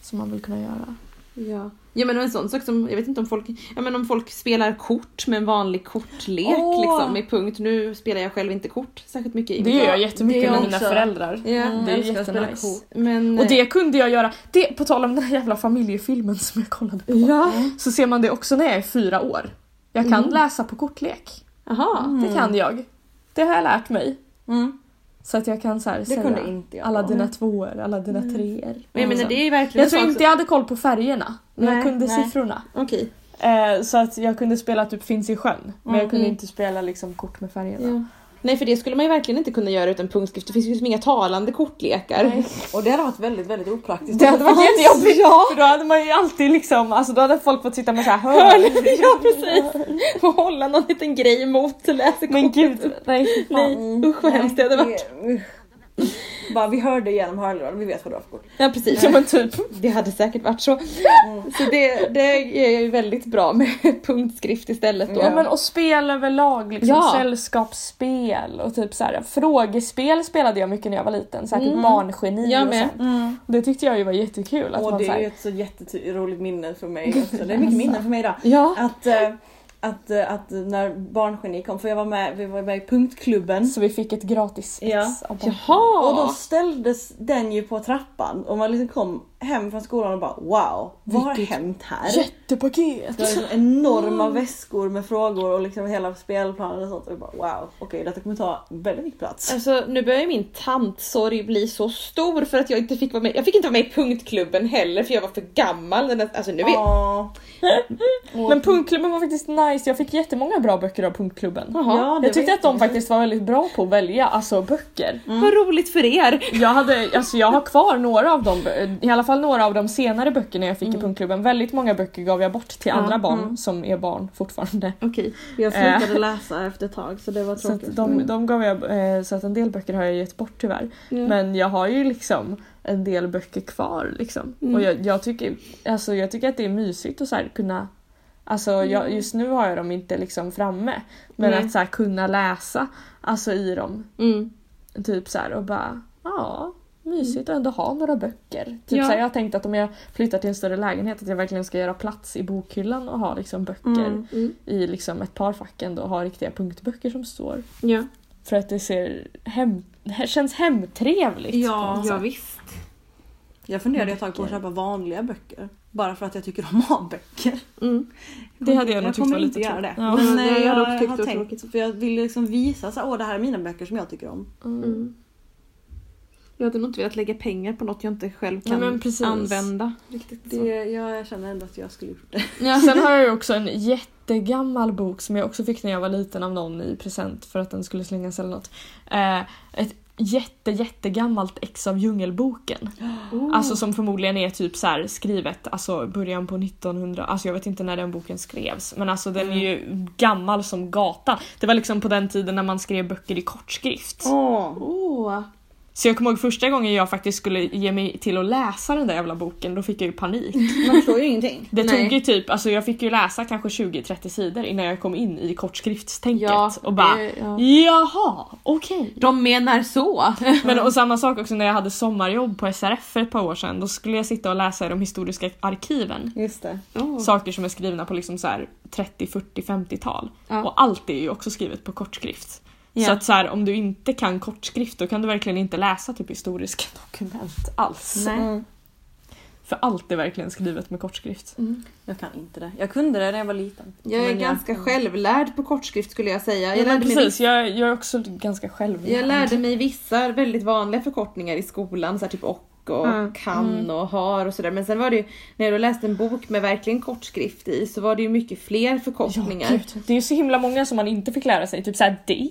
Som man vill kunna göra. Ja. ja men en sån sak som, jag vet inte om folk, ja men om folk spelar kort med en vanlig kortlek Åh. liksom i punkt. Nu spelar jag själv inte kort särskilt mycket. Det gör jag jättemycket gör med jag mina föräldrar. Ja. Mm, det är jag jättenice. Men, Och det kunde jag göra, det, på tal om den här jävla familjefilmen som jag kollade på. Ja. Så ser man det också när jag är fyra år. Jag kan Mm. läsa på kortlek. Jaha. Det kan jag. Det har jag lärt mig. Mm. Så att jag kan så här säga inte jag. alla dina tvåor, alla dina Mm. treor. Men jag menar Så. det är ju verkligen jag tror inte jag hade koll på färgerna, men Nej, jag kunde nej. siffrorna. Okej. Eh, så att jag kunde spela typ Finns i sjön, men jag kunde Mm. inte spela liksom kort med färgerna. Ja. Nej för det skulle man ju verkligen inte kunna göra utan punktskrift. Det finns ju liksom inga talande kortlekar. Och det hade varit väldigt, väldigt opraktiskt. Det hade varit jättejobbigt, för då hade man ju alltid liksom, alltså då hade folk fått sitta med så här hörn. ja precis. Och hålla någon liten grej emot läsekortet. Men gud, nej fan. Nej, usch vad hemskt det hade varit. Bara, vi hörde genom hörlurarna, vi vet vad du har för kort. Ja precis. Ja men typ. Det hade säkert varit så. Så det, det är ju väldigt bra med punktskrift istället då. Ja men och spel överlag, liksom Ja. sällskapsspel och typ så här, frågespel spelade jag mycket när jag var liten, så här, typ Mm. barngeni Jag och med. sånt. Det tyckte jag ju var jättekul. Att Och man, det så är ju här, ett så jätteroligt minne för mig också. Det är mycket minnen för mig idag. Ja. Att, eh, att, eh, att när Barngeni kom, för jag var med, vi var med i punktklubben. så vi fick ett gratis ex Ja. av. Jaha! Och då ställdes den ju på trappan och man liksom kom hem från skolan och bara wow, vad har Vilket hänt här? Jättepaket! Det var liksom enorma väskor med frågor och liksom hela spelplanen och sånt. Och jag bara wow, okej detta kommer ta väldigt mycket plats. Alltså nu börjar ju min tantsorg bli så stor för att jag inte fick vara med. Jag fick inte vara med i punktklubben heller för jag var för gammal. Alltså nu vet Ja. Men punktklubben var faktiskt nice, jag fick jättemånga bra böcker av punktklubben. Ja, Jag tyckte att de faktiskt var väldigt bra på att välja alltså böcker. Vad roligt för er! Jag, hade, alltså jag har kvar några av dem, i alla fall några av de senare böckerna jag fick i punktklubben. Väldigt många böcker gav jag bort till andra barn mm. som är barn fortfarande. Okej. Jag slutade läsa efter ett tag så det var Så tråkigt. att, de, de gav jag, eh, så att en del böcker har jag gett bort tyvärr. Ja. Men jag har ju liksom en del böcker kvar liksom. Mm. Och jag, jag, tycker, alltså jag tycker att det är mysigt att så kunna Alltså jag, just nu har jag dem inte liksom framme. Men att så kunna läsa alltså i dem. Mm. Typ så här och bara ja mysigt att ändå ha några böcker. Typ Ja. så här, jag har tänkt att om jag flyttar till en större lägenhet att jag verkligen ska göra plats i bokhyllan och ha liksom böcker Mm. Mm. i liksom ett par fack ändå och ha riktiga punktböcker som står. Ja. För att det ser hem, det känns hemtrevligt. Ja. ja visst. Jag funderade ett tag på att köpa vanliga böcker. Bara för att jag tycker om att ha böcker. Mm. Det hade jag nog jag tyckt kommer var inte lite göra det. tråkigt. Ja. Men Nej, eh, jag jag, tyckt har det tänkt, tråkigt. för jag vill liksom visa så åh det här är mina böcker som jag tycker om. Mm. Jag hade nog inte velat lägga pengar på något jag inte själv kan Nej, men precis. använda. Riktigt Det, så. jag känner ändå att jag skulle gjort det. Ja. Sen har jag ju också en jättegammal bok som jag också fick när jag var liten av någon i present för att den skulle slängas eller något. Eh, ett jätte jättegammalt ex av Djungelboken. Oh. Alltså som förmodligen är typ så här skrivet alltså början på 1900, alltså jag vet inte när den boken skrevs men alltså den är ju gammal som gatan. Det var liksom på den tiden när man skrev böcker i kortskrift. Åh. Åh. Så jag kommer ihåg första gången jag faktiskt skulle ge mig till att läsa den där jävla boken, då fick jag ju panik. Man förstår ju ingenting. Det Nej. tog ju typ, alltså jag fick ju läsa kanske 20-30 sidor innan jag kom in i kortskriftstänket Ja, och bara det- ja. jaha, okej. De menar så. Men och samma sak också när jag hade sommarjobb på SRF för ett par år sedan, då skulle jag sitta och läsa i de historiska arkiven. Just det. Oh. Saker som är skrivna på liksom så här 30, 40, 50-tal. Ja. Och allt är ju också skrivet på kortskrift. Ja. Så att så här, om du inte kan kortskrift då kan du verkligen inte läsa typ historiska dokument alls. Nej. Mm. För allt är verkligen skrivet med kortskrift. Mm. Jag kan inte det. Jag kunde det när jag var liten. Jag är Men ganska självlärd på kortskrift skulle jag säga. Jag, Ja, lärde, mig, precis, jag, jag är också ganska själv. jag lärde mig vissa väldigt vanliga förkortningar i skolan, så här typ och och Mm. kan och har och sådär. Men sen var det ju, när jag då läste en bok med verkligen kortskrift i så var det ju mycket fler Ja, förkortningar. gud. Det är ju så himla många som man inte fick lära sig. Typ såhär det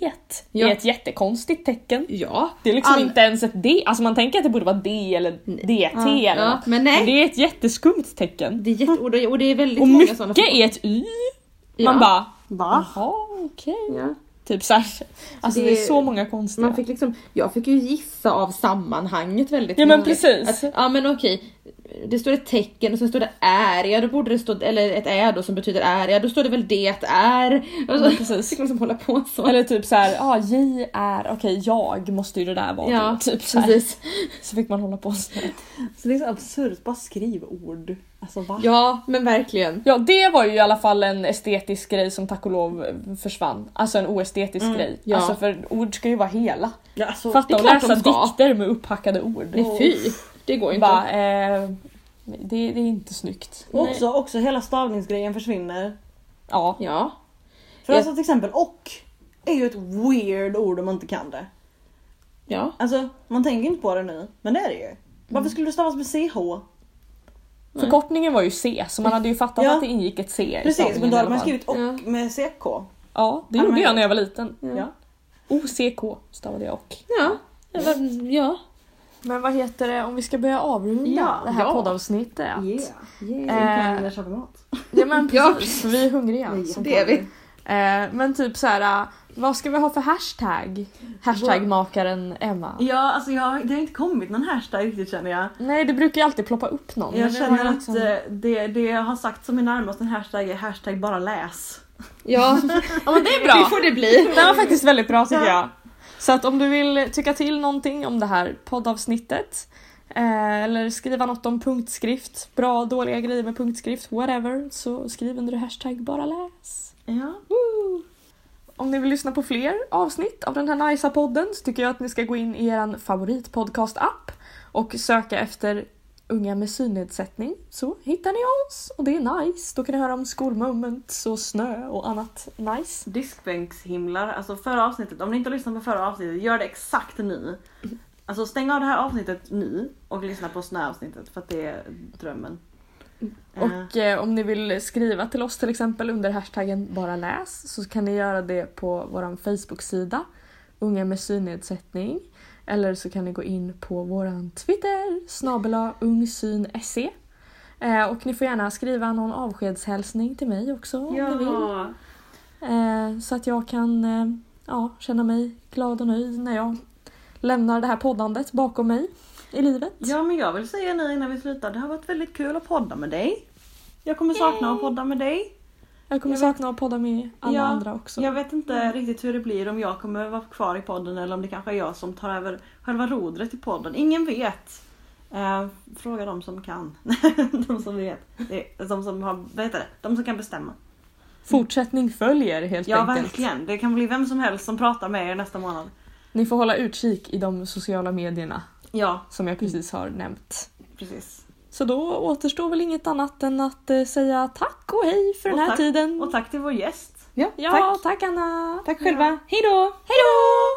Ja. är ett jättekonstigt tecken. Ja. Det är liksom All- inte ens ett D. Alltså man tänker att det borde vara D eller DT eller ja, något. men Men nej. det är ett jätteskumt tecken. Det är, jätte, och, det, och det är väldigt Och många mycket sådana är ett Y. Ja. Man bara Va? jaha okej. Ja. Typ såhär. Alltså det, Det- är så många konstiga. Man fick liksom, jag fick ju gissa av sammanhanget väldigt Ja, men precis. Att, ja men okej, det står ett tecken och sen står det är, ja då borde det stå, eller ett är då som betyder är, ja då står det väl det är. Och så Ja, precis. fick man liksom hålla på så. Eller typ såhär, ja J är, okej jag måste ju det där vara. Ja, typ så, här. Så fick man hålla på så. Så det är så absurt, bara skriv ord. Alltså va? Ja, men verkligen. Ja det var ju i alla fall en estetisk grej som tack och lov försvann. Alltså en oestetisk Mm, grej. ja. Alltså för ord ska ju vara hela. Ja, alltså, Fatta att läsa dikter med upphackade ord. Nej fy. Det går inte. Bara, eh, det, det är inte snyggt. och också, också hela stavningsgrejen försvinner. Ja. Ja. För alltså till exempel och är ju ett weird ord om man inte kan det. Ja. Alltså man tänker inte på det nu, men det är det ju. Varför skulle det stavas med CH? Förkortningen var ju C så man hade ju fattat Ja. att det ingick ett C i Precis, men då hade man skrivit och Ja. med CK. Ja det Ja, gjorde jag när jag var liten. Ja. OCK stavade jag och. Ja. Var- Ja. Men vad heter det om vi ska börja avrunda Ja, det här ja. poddavsnittet? Yeah. Eh, Eh. Ja men Ja, precis, vi är hungriga. Nej, som det är vi. Eh, men typ så här, vad ska vi ha för hashtag? Hashtagmakaren Emma. Ja, alltså jag, det har inte kommit någon hashtag riktigt känner jag. Nej det brukar ju alltid ploppa upp någon. Jag det känner ju att liksom- eh, det, det jag har sagt som är närmast en hashtag är hashtag bara läs. Ja. Ja men det är Det bra. får det bli. Det var faktiskt väldigt bra tycker Ja. jag. Så att om du vill tycka till någonting om det här poddavsnittet eh, eller skriva något om punktskrift, bra dåliga grejer med punktskrift, whatever, så skriv under hashtag bara läs. Ja. Woo! Om ni vill lyssna på fler avsnitt av den här nicea podden så tycker jag att ni ska gå in i er favoritpodcast-app och söka efter Unga med synnedsättning så hittar ni oss och det är nice. Då kan ni höra om skolmoments och snö och annat nice. Diskbänkshimlar, alltså förra avsnittet, om ni inte har lyssnat på förra avsnittet, gör det exakt nu. Alltså stäng av det här avsnittet nu och lyssna på snöavsnittet för att det är drömmen. Och eh, om ni vill skriva till oss till exempel under hashtaggen bara läs så kan ni göra det på vår Facebook-sida Unga med synnedsättning eller så kan ni gå in på våran Twitter snabela ungsyn.se eh, och ni får gärna skriva någon avskedshälsning till mig också om ni vill. ja. Eh, så att jag kan eh, ja, känna mig glad och nöjd när jag lämnar det här poddandet bakom mig i livet. ja men jag vill säga nu innan vi slutar, det har varit väldigt kul att podda med dig. Jag kommer sakna att podda med dig. Jag kommer Jag vet- sakna att podda med alla Ja, andra också. Jag vet inte riktigt hur det blir om jag kommer vara kvar i podden eller om det kanske är jag som tar över själva rodret i podden. Ingen vet. Eh, fråga de som kan. de som vet. De som har, vad heter det? De som kan bestämma. Fortsättning följer helt Ja enkelt. verkligen. Det kan bli vem som helst som pratar med er nästa månad. Ni får hålla utkik i de sociala medierna Ja, som jag precis har nämnt. precis. Så då återstår väl inget annat än att eh, säga tack och hej för Och den här tack. tiden. Och tack till vår gäst. Ja, ja, tack. tack Anna! Tack själva. Hej då! Hej då!